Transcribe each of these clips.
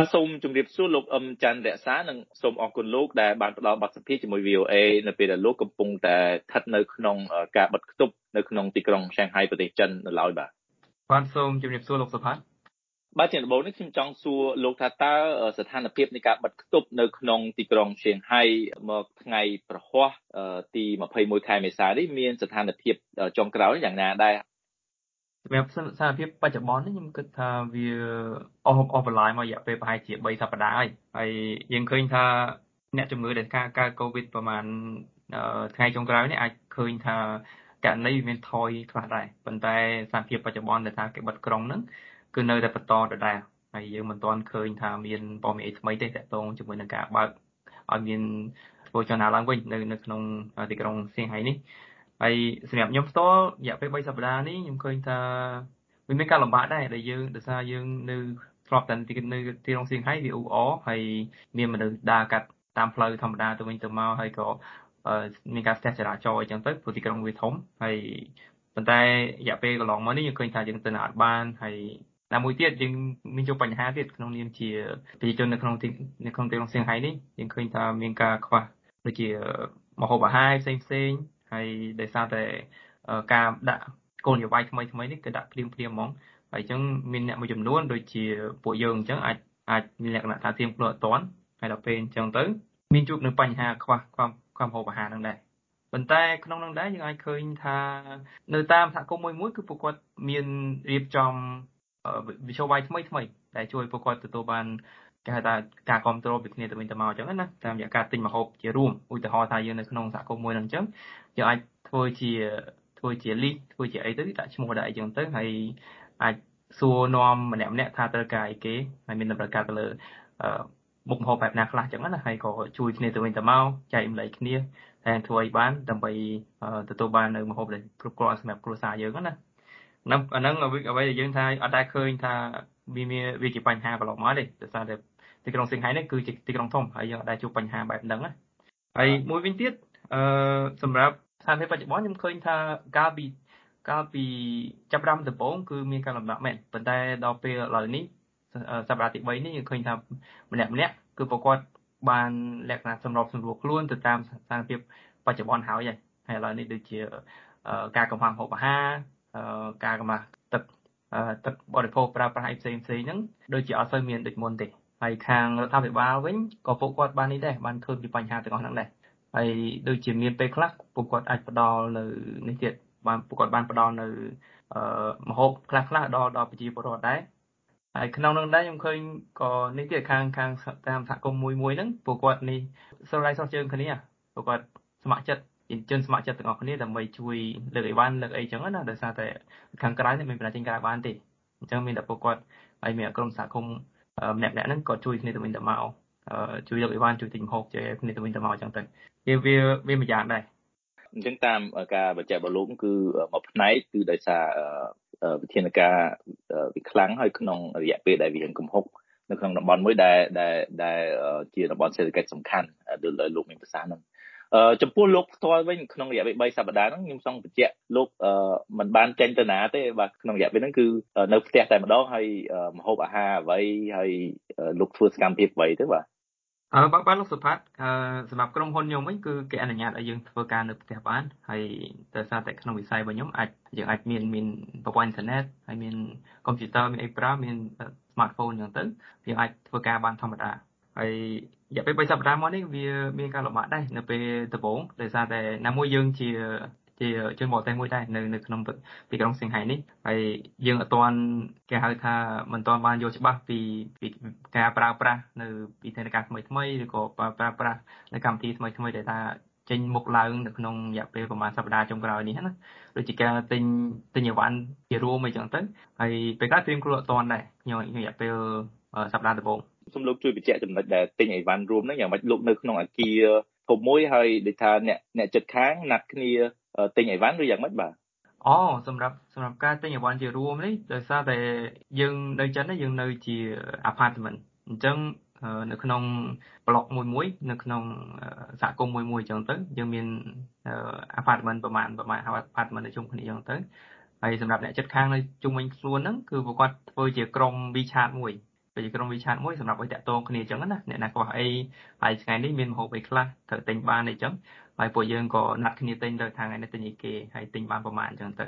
បាទសូមជម្រាបសួរលោកអឹមច័ន្ទរក្សានិងសូមអរគុណលោកដែលបានផ្ដល់បទសម្ភាសន៍ជាមួយ VOA នៅពេលដែលលោកកំពុងតែស្ថិតនៅក្នុងការបិទគប់នៅក្នុងទីក្រុងឆាងហៃប្រទេសចិននៅឡើយបាទបាទសូមជម្រាបសួរលោកសុផាតបាទជាដំបូងនេះខ្ញុំចង់សួរលោកថាតើស្ថានភាពនៃការបិទគប់នៅក្នុងទីក្រុងឈៀងហៃមកថ្ងៃប្រហ័សទី21ខែមេសានេះមានស្ថានភាពចុងក្រោយយ៉ាងណាដែរ សម្រាប់ស្ថានភាពបច្ចុប្បន្ននេះខ្ញុំគិតថាវាអស់អស់បន្លាយមករយៈពេលប្រហែលជា3សប្តាហ៍ហើយហើយយើងឃើញថាអ្នកជំងឺដែលការកើតកូវីដប្រហែលថ្ងៃចុងក្រោយនេះអាចឃើញថាករណីមានថយខ្លះដែរប៉ុន្តែស្ថានភាពបច្ចុប្បន្នដែលថាគេបិទក្រុងហ្នឹងគឺនៅតែបន្តដដែលហើយយើងមិនទាន់ឃើញថាមានព័ត៌មានអីថ្មីទេតាក់ទងជាមួយនឹងការបើកឲ្យមានធ្វើចលនាឡើងវិញនៅនៅក្នុងទីក្រុងសៀងហៃនេះ ហើយសម្រាប់ខ្ញុំផ្ទាល់រយៈពេល3សប្តាហ៍នេះខ្ញុំឃើញថាវាមានការលំបាកដែរដែលយើងដោយសារយើងនៅធ្លាប់តែទីនៅទីក្រុងសៀងហៃវាអ៊ូអរហើយមានមនុស្សដើរកាត់តាមផ្លូវធម្មតាទៅវិញទៅមកហើយក៏មានការស្ទះចរាចរណ៍អញ្ចឹងទៅព្រោះទីក្រុងវាធំហើយប៉ុន្តែរយៈពេលកន្លងមកនេះយើងឃើញថាយើងទៅណាត់បានហើយណាមួយទៀតយើងមានជួបបញ្ហាទៀតក្នុងនាមជាប្រជាជននៅក្នុងទីនៅក្នុងទីក្រុងសៀងហៃនេះយើងឃើញថាមានការខ្វះដូចជាមហូបអាហារផ្សេងផ្សេង ហើយដោយសារតែការដាក់គោលនយោបាយថ្មីថ្មីនេះគឺដាក់ភ្លាមភ្លាមហ្មងហើយអញ្ចឹងមានអ្នកមួយចំនួនដូចជាពួកយើងអញ្ចឹងអាចអាចមានលក្ខណៈថាទៀងខ្លួនអត់តាន់ហើយដល់ពេលអញ្ចឹងទៅមានជួបនឹងបញ្ហាខ្វះខ្វះខ្វះម្ហូបអាហារហ្នឹងដែរប៉ុន្តែក្នុងនោះដែរយើងអាចឃើញថានៅតាមសហគមន៍មួយមួយគឺពួកគាត់មានរៀបចំវិទ្យាវាយថ្មីថ្មីដែលជួយពួកគាត់ទទួលបាន គេហៅថាការគ្រប់គ្រងពីគ្នាទៅវិញទៅមកអញ្ចឹងណាតាមរយៈការទិញម្ហូបជារួមឧទាហរណ៍ថាយើងនៅក្នុងសហគមន៍មួយហ្នឹងអញ្ចឹងយើងអាចធ្វើជាធ្វើជាលីកធ្វើជាអីទៅដាក់ឈ្មោះដាក់អីចឹងទៅហើយអាចសួរនាំម្នាក់ម្នាក់ថាត្រូវការអីគេហើយមានតម្រូវការទៅលើមុខម្ហូបបែបណាខ្លះចឹងណាហើយក៏ជួយគ្នាទៅវិញទៅមកចែករំលែកគ្នាតែធ្វើឲ្យបានដើម្បីទទួលបាននៅម្ហូបដែលគ្រប់គ្រាន់សម្រាប់គ្រួសារយើងណាហ្នឹងអាហ្នឹងអ្វីដែលយើងថាអត់ដែលឃើញថាវាមានវាជាបញ្ហាកន្លងមកទេដោយសារតែ ទីក្រុងសៀងហៃនេះគឺជាទីក្រុងធំហើយយើងអត់ដែលជួបបញ្ហាបែបហ្នឹងណាហើយមួយវិញទៀតអឺសម្រាប់ស្ថានភាពបច្ចុប្បន្នខ្ញុំឃើញថាកាលពីកាលពីចាប់ដើមដំបូងគឺមានការលំបាកមែនប៉ុន្តែដល់ពេលឥឡូវនេះសប្តាហ៍ទី3នេះយើងឃើញថាម្នាក់ម្នាក់គឺប្រកបបានលក្ខណៈសម្របសម្រួលខ្លួនទៅតាមស្ថានភាពបច្ចុប្បន្នហើយហើយឥឡូវនេះដូចជាការកំហាំងហូបអាហារការកម្រាស់ទឹកទឹកបរិភោគប្រើប្រាស់ឯផ្សេងផ្សេងហ្នឹងដូចជាអត់សូវមានដូចមុនទេ ហើយខាងរដ្ឋាភិបាលវិញក៏ពួកគាត់បាននេះដែរបានឃើញពីបញ្ហាទាំងអស់ហ្នឹងដែរហើយដូចជាមានពេលខ្លះពួកគាត់អាចផ្ដល់នៅនេះទៀតបានពួកគាត់បានផ្ដល់នៅអឺមហូបខ្លះខ្លះដល់ដល់ប្រជាពលរដ្ឋដែរហើយក្នុងនោះដែរខ្ញុំឃើញក៏នេះទៀតខាងខាងតាមសហគមន៍មួយមួយហ្នឹងពួកគាត់នេះស្រឡាញ់សោះជើងគ្នាពួកគាត់ស្ម័គ្រចិត្តជនស្ម័គ្រចិត្តទាំងអស់គ្នាដើម្បីជួយលើកអីវ៉ាន់លើកអីចឹងណាដោយសារតែខាងក្រៅនេះមិនបានចេញក្រៅបានទេអញ្ចឹងមានតែពួកគាត់ហើយមានក្រុមសហគមន៍ ម្នាក់ម្នាក់ហ្នឹងក៏ជួយគ្នាទៅវិញទៅមកជួយលើកអីវ៉ាន់ជួយទិញម្ហូបជួយគ្នាទៅវិញទៅមកអញ្ចឹងទៅវាវាវាម្យ៉ាងដែរអញ្ចឹងតាមការបញ្ជាក់របស់លោកគឺមួយផ្នែកគឺដោយសារវិធានការវាខ្លាំងហើយក្នុងរយៈពេលដែលវាកំហុកនៅក្នុងតំបន់មួយដែលដែលដែលជាតំបន់សេដ្ឋកិច្ចសំខាន់ដូចលោកមានប្រសាសន៍ហ្នឹង ចំពោះលោកផ្ទាល់វិញក្នុងរយៈពេល3សប្តាហ៍ហ្នឹងខ្ញុំចង់បញ្ជាក់លោកមិនបានចេញទៅណាទេបាទក្នុងរយៈពេលហ្នឹងគឺនៅផ្ទះតែម្ដងហើយម្ហូបអាហារអ្វីហើយលោកធ្វើសកម្មភាពអ្វីទៅបាទអឺបាទបាទលោកសុផាតអឺសម្រាប់ក្រុមហ៊ុនខ្ញុំវិញគឺគេអនុញ្ញាតឲ្យយើងធ្វើការនៅផ្ទះបានហើយដោយសារតែក្នុងវិស័យរបស់ខ្ញុំអាចយើងអាចមានមានប្រព័ន្ធអ៊ីនធឺណិតហើយមានកុំព្យូទ័រមានអីប្រើមាន smartphone អញ្ចឹងទៅយើងអាចធ្វើការបានធម្មតា ហើយរយៈពេល3សប្តាហ៍មកនេះវាមានការលំបាកដែរនៅពេលដំបូងដោយសារតែណាមួយយើងជាជាជនបរទេសមួយដែរនៅនៅក្នុងទីក្រុងសៀងហៃនេះហើយយើងអត់ទាន់គេហៅថាមិនទាន់បានយល់ច្បាស់ពីពីការប្រើប្រាស់នៅវិធានការថ្មីថ្មីឬក៏ប្រើប្រាស់នៅកម្មវិធីថ្មីថ្មីដែលថាចេញមុខឡើងនៅក្នុងរយៈពេលប្រហែលសប្តាហ៍ចុងក្រោយនេះណាដូចជាការទិញទិញអីវ៉ាន់ជារួមអីចឹងទៅហើយពេលខ្លះត្រៀមខ្លួនអត់ទាន់ដែរខ្ញុំរយៈពេលសប្តាហ៍ដំបូង សូមលោកជួយបញ្ជាក់ចំណុចដែលទិញអីវ៉ាន់រួមហ្នឹងយ៉ាងម៉េចលោកនៅក្នុងអាគារធំមួយហើយដូចថាអ្នកអ្នកចិត្តខាងណាត់គ្នាទិញអីវ៉ាន់ឬយ៉ាងម៉េចបាទអូសម្រាប់សម្រាប់ការទិញអីវ៉ាន់ជារួមនេះដោយសារតែយើងនៅចិននេះយើងនៅជា apartment អញ្ចឹងនៅក្នុងប្លុកមួយមួយនៅក្នុងសហគមន៍មួយមួយអញ្ចឹងទៅយើងមាន apartment ប្រហែលប្រហែល apartment នៅជុំគ្នាអញ្ចឹងទៅហើយសម្រាប់អ្នកចិត្តខាងនៅជុំវិញខ្លួនហ្នឹងគឺពួកគាត់ធ្វើជាក្រុម WeChat មួយ ជាក្រុមវិឆាតមួយសម្រាប់ឲ្យតាក់ទងគ្នាអញ្ចឹងណាអ្នកណាខ្វះអីហើយថ្ងៃនេះមានម្ហូបអីខ្លះត្រូវទិញបានអីចឹងហើយពួកយើងក៏ណាត់គ្នាទិញទៅថាថ្ងៃនេះទិញអីគេហើយទិញបានប្រមាណអញ្ចឹងទៅ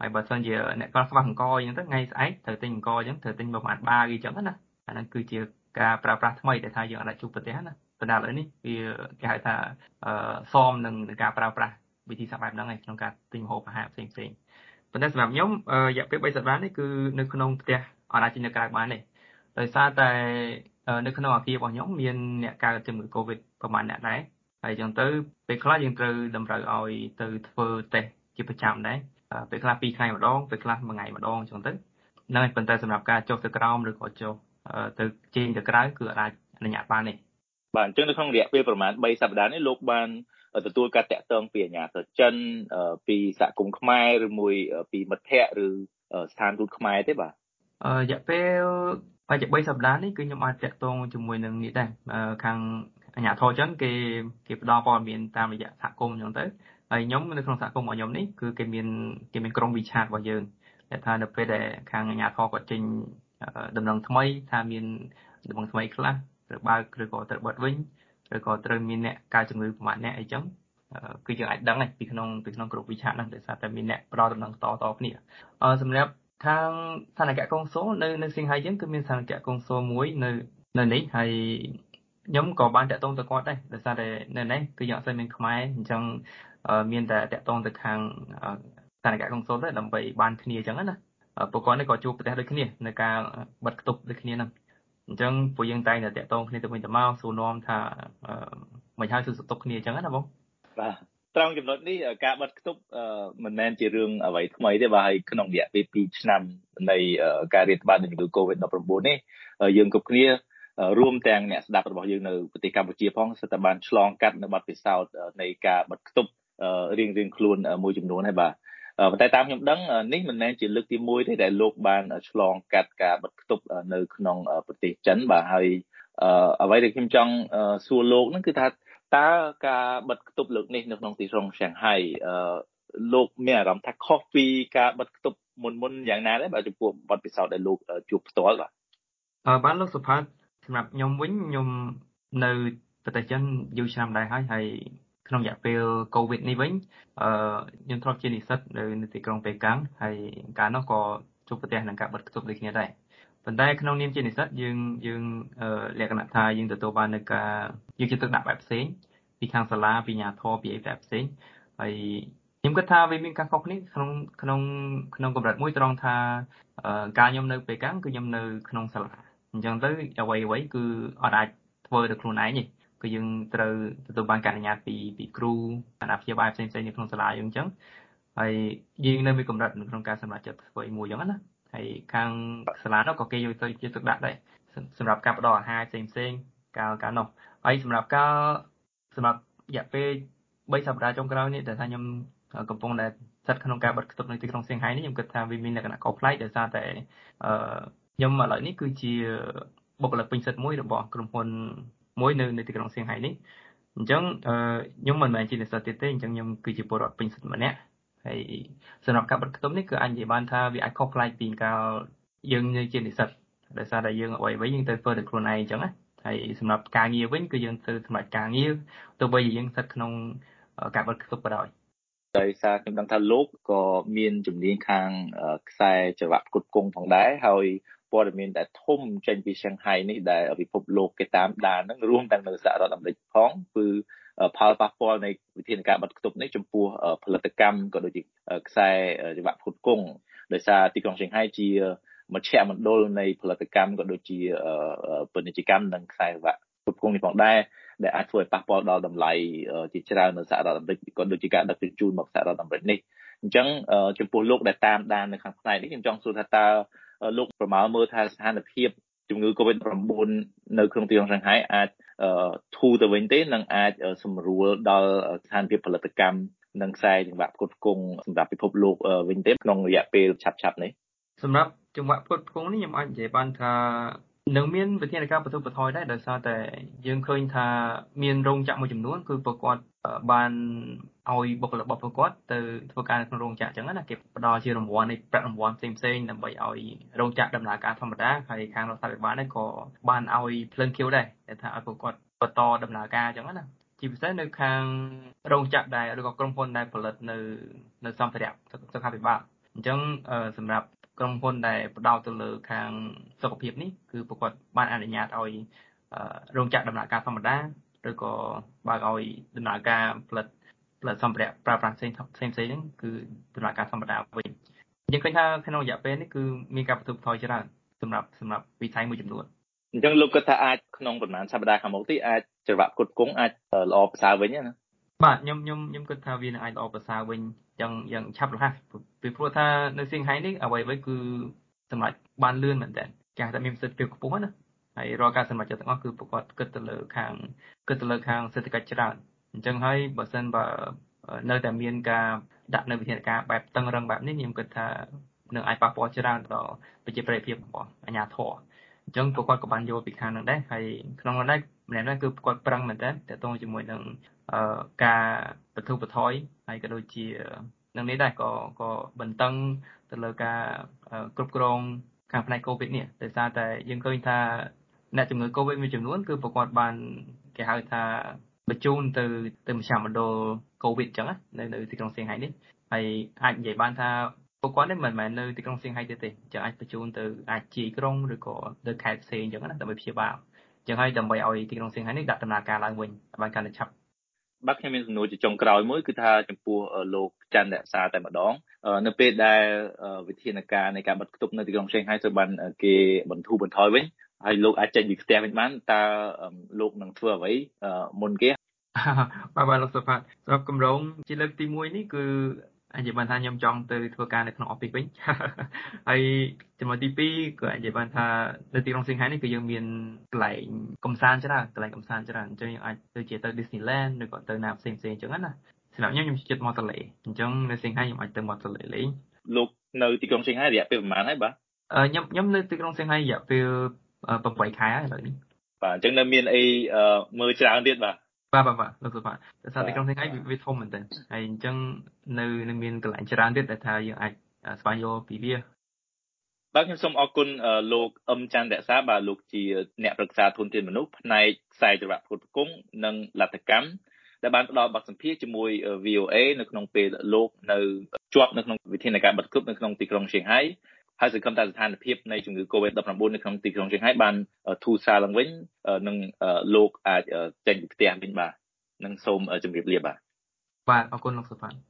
ហើយបើសិនជាអ្នកគាត់ខ្វះអង្គអញ្ចឹងទៅថ្ងៃស្អែកត្រូវទិញអង្គអញ្ចឹងត្រូវទិញប្រមាណបាអីចឹងណាអាហ្នឹងគឺជាការប្រើប្រាស់ថ្មីដែលថាយើងអាចជួបប្រទេសណាប៉ុន្តែឥឡូវនេះវាគេហៅថាសមនឹងការប្រើប្រាស់វិធីសាស្ត្របែបហ្នឹងឯងក្នុងការទិញម្ហូបអាហារផ្សេងផ្សេងប៉ុន្តែសម្រាប់ខ្ញុំរយៈពេល3សប្តាហ៍នេះគឺនៅក្នុងផ្ទះអត់អាចចេញនៅក្រៅបានទេ ដោយសារតែនៅក្នុងអាគាររបស់ខ្ញុំមានអ្នកកើតជំងឺ Covid ប្រហែលអ្នកដែរហើយអញ្ចឹងទៅពេលខ្លះយើងត្រូវតម្រូវឲ្យទៅធ្វើតេស្តជាប្រចាំដែរពេលខ្លះ2ថ្ងៃម្ដងពេលខ្លះមួយថ្ងៃម្ដងអញ្ចឹងទៅហ្នឹងហើយប៉ុន្តែសម្រាប់ការចុះទៅក្រោមឬក៏ចុះទៅចេញទៅក្រៅគឺអាចអនុញ្ញាតបានទេបាទអញ្ចឹងនៅក្នុងរយៈពេលប្រហែល3សប្តាហ៍នេះលោកបានទទួលការតាក់ទងពីអាជ្ញាធរចិនពីសហគមន៍ខ្មែរឬមួយពីមិត្តភ័ក្តិឬស្ថានទូតខ្មែរទេបាទរយៈពេល ប្រហែលជា3សប្តាហ៍នេះគឺខ្ញុំអាចតាក់ទងជាមួយនឹងនេះដែរខាងអាជ្ញាធរចិនគេគេផ្ដល់ព័ត៌មានតាមរយៈសហគមន៍អញ្ចឹងទៅហើយខ្ញុំនៅក្នុងសហគមន៍របស់ខ្ញុំនេះគឺគេមានគេមានក្រុមវិឆាតរបស់យើងដែលថានៅពេលដែលខាងអាជ្ញាធរគាត់ចេញដំណឹងថ្មីថាមានដំណឹងថ្មីខ្លះត្រូវបើកឬក៏ត្រូវបិទវិញឬក៏ត្រូវមានអ្នកកើតជំងឺប្រមាណអ្នកអីចឹងគឺយើងអាចដឹងពីក្នុងពីក្នុងក្រុមវិឆាតហ្នឹងដោយសារតែមានអ្នកផ្ដល់ដំណឹងតតគ្នាសម្រាប់ ខាងស្ថានភាពកុងស៊ុលនៅនៅសៀងហៃយើងគឺមានស្ថានភាពកុងស៊ុលមួយនៅនៅនេះហើយខ្ញុំក៏បានតាក់ទងទៅគាត់ដែរដោយសារតែនៅនេះគឺយើងអត់សូវមានខ្មែរអញ្ចឹងមានតែតាក់ទងទៅខាងស្ថានភាពកុងស៊ុលទៅដើម្បីបានគ្នាអញ្ចឹងណាពួកគាត់នេះក៏ជួបប្រទេសដូចគ្នានៅការបិទគប់ដូចគ្នាហ្នឹងអញ្ចឹងពួកយើងតែងតែតាក់ទងគ្នាទៅវិញទៅមកសួរនាំថាមិនហើយសួរសុខទុក្ខគ្នាអញ្ចឹងណាបងបាទ ត្រង់ចំណុចនេះការបិទគប់មិនមែនជារឿងអ្វីថ្មីទេបាទហើយក្នុងរយៈពេល2ឆ្នាំនៃការរាតត្បាតនៃជំងឺ Covid-19 នេះយើងគ្រប់គ្នារួមទាំងអ្នកស្ដាប់របស់យើងនៅប្រទេសកម្ពុជាផងសិតតែបានឆ្លងកាត់នៅបទពិសោធន៍នៃការបិទគប់រៀងរៀងខ្លួនមួយចំនួនហើយបាទប៉ុន្តែតាមខ្ញុំដឹងនេះមិនមែនជាលើកទី1ទេដែលលោកបានឆ្លងកាត់ការបិទគប់នៅក្នុងប្រទេសចិនបាទហើយអ្វីដែលខ្ញុំចង់សួរលោកហ្នឹងគឺថា តើការបិទគប់លើកនេះនៅក្នុងទីក្រុងសៀងហៃលោកមានអារម្មណ៍ថាខុសពីការបិទគប់មុនមុនយ៉ាងណាដែរបើចំពោះបទពិសោធន៍ដែលលោកជួបផ្ទាល់បាទអឺបានលោកសុផាតសម្រាប់ខ្ញុំវិញខ្ញុំនៅប្រទេសចិនយូរឆ្នាំដែរហើយហើយក្នុងរយៈពេល COVID នេះវិញអឺខ្ញុំធ្លាប់ជានិស្សិតនៅទីក្រុងប៉េកាំងហើយកាលនោះក៏ជួបប្រទះនឹងការបិទគប់ដូចគ្នាដែរ ប៉ុន្តែក្នុងនាមជានិស្សិតយើងយើងលក្ខណៈថាយើងទទួលបាននៅការយកចិត្តទុកដាក់បែបផ្សេងពីខាងសាលាពីអាជ្ញាធរពីអីបែបផ្សេងហើយខ្ញុំគិតថាវាមានការខុសគ្នាក្នុងក្នុងក្នុងកម្រិតមួយត្រង់ថាការខ្ញុំនៅពេលកាំងគឺខ្ញុំនៅក្នុងសាលាអញ្ចឹងទៅអ្វីអ្វីគឺអត់អាចធ្វើដោយខ្លួនឯងទេគឺយើងត្រូវទទួលបានការអនុញ្ញាតពីពីគ្រូអាណាព្យាបាលផ្សេងផ្សេងនៅក្នុងសាលាយើងអញ្ចឹងហើយយើងនៅមានកម្រិតក្នុងការសម្រេចចិត្តធ្វើអីមួយអញ្ចឹងណា ហើយខាងសាលានោះក៏គេយកទៅជាទឹកដាក់ដែរសម្រាប់ការផ្ដល់អាហារផ្សេងផ្សេងកាលកាលនោះហើយសម្រាប់ការសម្រាប់រយៈពេល3សប្តាហ៍ចុងក្រោយនេះដែលថាខ្ញុំកំពុងតែស្ថិតក្នុងការបិទគប់នៅទីក្រុងសៀងហៃនេះខ្ញុំគិតថាវាមានលក្ខណៈខុសប្លែកដោយសារតែអឺខ្ញុំឥឡូវនេះគឺជាបុគ្គលិកពេញសិទ្ធិមួយរបស់ក្រុមហ៊ុនមួយនៅនៅទីក្រុងសៀងហៃនេះអញ្ចឹងខ្ញុំមិនមែនជានិស្សិតទៀតទេអញ្ចឹងខ្ញុំគឺជាពលរដ្ឋពេញសិទ្ធិម្នាក់ ហើយសម្រាប់ការបិទខ្ទប់នេះគឺអាចនិយាយបានថាវាអាចខុសប្លែកពីកាលយើងជានិស្សិតដោយសារតែយើងអ្វីអ្វីយើងទៅធ្វើដោយខ្លួនឯងអញ្ចឹងណាហើយសម្រាប់ការងារវិញគឺយើងទៅសម្រាប់ការងារទោះបីជាយើងស្ថិតក្នុងការបិទខ្ទប់ក៏ដោយដោយសារខ្ញុំដឹងថាលោកក៏មានជំនាញខាងខ្សែចង្វាក់ផ្គត់ផ្គង់ផងដែរហើយព័ត៌មានដែលធំចេញពីសៀងហៃនេះដែលពិភពលោកគេតាមដានហ្នឹងរួមទាំងនៅសហរដ្ឋអាមេរិកផងគឺ ផលប៉ះពាល់នៃវិធានការបិទគប់នេះចំពោះផលិតកម្មក៏ដូចជាខ្សែចង្វាក់ផ្គត់ផ្គង់ដោយសារទីក្រុងសៀងហៃជាមជ្ឈមណ្ឌលនៃផលិតកម្មក៏ដូចជាពាណិជ្ជកម្មនិងខ្សែសង្វាក់ផ្គត់ផ្គង់នេះផងដែរដែលអាចធ្វើឲ្យប៉ះពាល់ដល់តម្លៃជាច្រើននៅសហរដ្ឋអាមេរិកក៏ដូចជាការដឹកជញ្ជូនមកសហរដ្ឋអាមេរិកនេះអញ្ចឹងចំពោះលោកដែលតាមដាននៅខាងផ្នែកនេះខ្ញុំចង់សួរថាតើលោកប្រមាលមើលថាស្ថានភាព ជំងឺ Covid-19 នៅក្នុងទីក្រុងសង្ហៃអាចធូរទៅវិញទេនិងអាចសម្រួលដល់ស្ថានភាពផលិតកម្មនិងខ្សែចង្វាក់ផ្គត់ផ្គង់សម្រាប់ពិភពលោកវិញទេក្នុងរយៈពេលឆាប់ៗនេះសម្រាប់ចង្វាក់ផ្គត់ផ្គង់នេះខ្ញុំអាចនិយាយបានថា នឹងមានវិធានការបន្ទប់បន្ថយដែរដោយសារតែយើងឃើញថាមានរោងចក្រមួយចំនួនគឺពួកគាត់បានឲ្យបុគ្គលិករបស់ពួកគាត់ទៅធ្វើការនៅក្នុងរោងចក្រអញ្ចឹងណាគេផ្ដល់ជារង្វាន់នៃប្រាក់រង្វាន់ផ្សេងផ្សេងដើម្បីឲ្យរោងចក្រដំណើរការធម្មតាហើយខាងរដ្ឋាភិបាលនេះក៏បានឲ្យភ្លើងខៀវដែរដែលថាឲ្យពួកគាត់បន្តដំណើរការអញ្ចឹងណាជាពិសេសនៅខាងរោងចក្រដែលឬក៏ក្រុមហ៊ុនដែលផលិតនៅនៅសម្ភារៈសុខាភិបាលអញ្ចឹងសម្រាប់ ក្រុមហ៊ុនដែលផ្ដោតទៅលើខាងសុខភាពនេះគឺពួកគាត់បានអនុញ្ញាតឲ្យរោងចក្រដំណើរការធម្មតាឬក៏បើកឲ្យដំណើរការផលិតផលិតសម្ភារៈប្រើប្រាស់ផ្សេងផ្សេងផ្សេងហ្នឹងគឺដំណើរការធម្មតាវិញយើងឃើញថាក្នុងរយៈពេលនេះគឺមានការបន្ទុកថយច្រើនសម្រាប់សម្រាប់វិស័យមួយចំនួនអញ្ចឹងលោកគិតថាអាចក្នុងប្រហែលសប្តាហ៍ខាងមុខទីអាចច្រវាក់ផ្គត់ផ្គង់អាចល្អប្រសើរវិញណា បាទខ្ញុំខ្ញុំខ្ញុំគិតថាវានឹងអាចល្អប្រសើរវិញយ៉ាងយ៉ាងឆាប់រហ័សពីព្រោះថានៅសៀងហៃនេះអ្វីអ្វីគឺសម្រាប់បានលឿនមែនតើគេហៅថាមានប្រសិទ្ធភាពខ្ពស់ណាហើយរាល់ការសម្រេចចិត្តទាំងអស់គឺប្រកបគិតទៅលើខាងគិតទៅលើខាងសេដ្ឋកិច្ចច្រើនអញ្ចឹងហើយបើសិនបើនៅតែមានការដាក់នៅវិធានការបែបតឹងរឹងបែបនេះខ្ញុំគិតថានឹងអាចប៉ះពាល់ច្រើនដល់ប្រជាប្រិយភាពរបស់អាជ្ញាធរអញ្ចឹងពួកគាត់ក៏បានយល់ពីខាងហ្នឹងដែរហើយក្នុងនោះដែរម្នាក់ហ្នឹងគឺគាត់ប្រឹងមែនតើតកតងជាមួយនឹង ការបទុបថយហើយក៏ដូចជានឹងនេះដែរក៏ក៏បន្តឹងទៅលើការគ្រប់គ្រងខាងផ្នែក COVID នេះដោយសារតែយើងឃើញថាអ្នកជំងឺ COVID មួយចំនួនគឺប្រកបបានគេហៅថាបញ្ជូនទៅទៅមជ្ឈមណ្ឌល COVID អញ្ចឹងនៅនៅទីក្រុងសៀងហៃនេះហើយអាចនិយាយបានថាពួកគាត់នេះមិនមែននៅទីក្រុងសៀងហៃទេទេអញ្ចឹងអាចបញ្ជូនទៅអាចជាយក្រុងឬក៏ទៅខេត្តផ្សេងអញ្ចឹងណាដើម្បីព្យាបាលអញ្ចឹងហើយដើម្បីឲ្យទីក្រុងសៀងហៃនេះដាក់ដំណើរការឡើងវិញបានកាន់តែឆាប់ បាទខ្ញុំមានសំណួរជាចុងក្រោយមួយគឺថាចំពោះលោកច័ន្ទរក្សាតែម្ដងនៅពេលដែលវិធានការនៃការបិទគប់នៅទីក្រុងឆេងហៃត្រូវបានគេបន្ធូរបន្ថយវិញហើយលោកអាចចេញពីផ្ទះវិញបានតើលោកនឹងធ្វើអ្វីមុនគេបាទបាទលោកសុផាតសម្រាប់គម្រោងជាលើកទី1នេះគឺ អាចនិយាយបានថាខ្ញុំចង់ទៅធ្វើការនៅក្នុង office វិញហើយចំណុចទី2ក៏អាចនិយាយបានថានៅទីក្រុងសៀងហៃនេះគឺយើងមានកន្លែងកំសាន្តច្រើនកន្លែងកំសាន្តច្រើនអញ្ចឹងយើងអាចទៅជាទៅ Disneyland ឬក៏ទៅណាផ្សេងផ្សេងអញ្ចឹងណាសម្រាប់ខ្ញុំខ្ញុំចិត្តមកទលេអញ្ចឹងនៅសៀងហៃខ្ញុំអាចទៅមកទលេលេងលោកនៅទីក្រុងសៀងហៃរយៈពេលប្រហែលហើយបាទខ្ញុំខ្ញុំនៅទីក្រុងសៀងហៃរយៈពេល8ខែហើយឥឡូវនេះបាទអញ្ចឹងនៅមានអីមើលច្រើនទៀតបាទ បាទបាទបាទលោកសុផាដោយសារទីក្រុងសៀងហៃវាធំមែនទែនហើយអញ្ចឹងនៅនឹងមានកន្លែងច្រើនទៀតដែលថាយើងអាចស្វែងយល់ពីវាបាទខ្ញុំសូមអរគុណលោកអឹមច័ន្ទរក្សាបាទលោកជាអ្នកប្រឹក្សាធនធានមនុស្សផ្នែកខ្សែចរៈផ្គត់ផ្គង់និងលទ្ធកម្មដែលបានផ្ដល់បទសម្ភាសន៍ជាមួយ VOA នៅក្នុងពេលលោកនៅជាប់នៅក្នុងវិធានការបិទគប់នៅក្នុងទីក្រុងឈៀងហៃ ហើយសង្ឃឹមថាស្ថានភាពនៃជំងឺ Covid-19 នៅក្នុងទីក្រុងឈៀងហៃបានធូរសារឡើងវិញនិងលោកអាចចេញពីផ្ទះវិញបាទនឹងសូមជម្រាបលាបាទបាទអរគុណលោកសុផាន់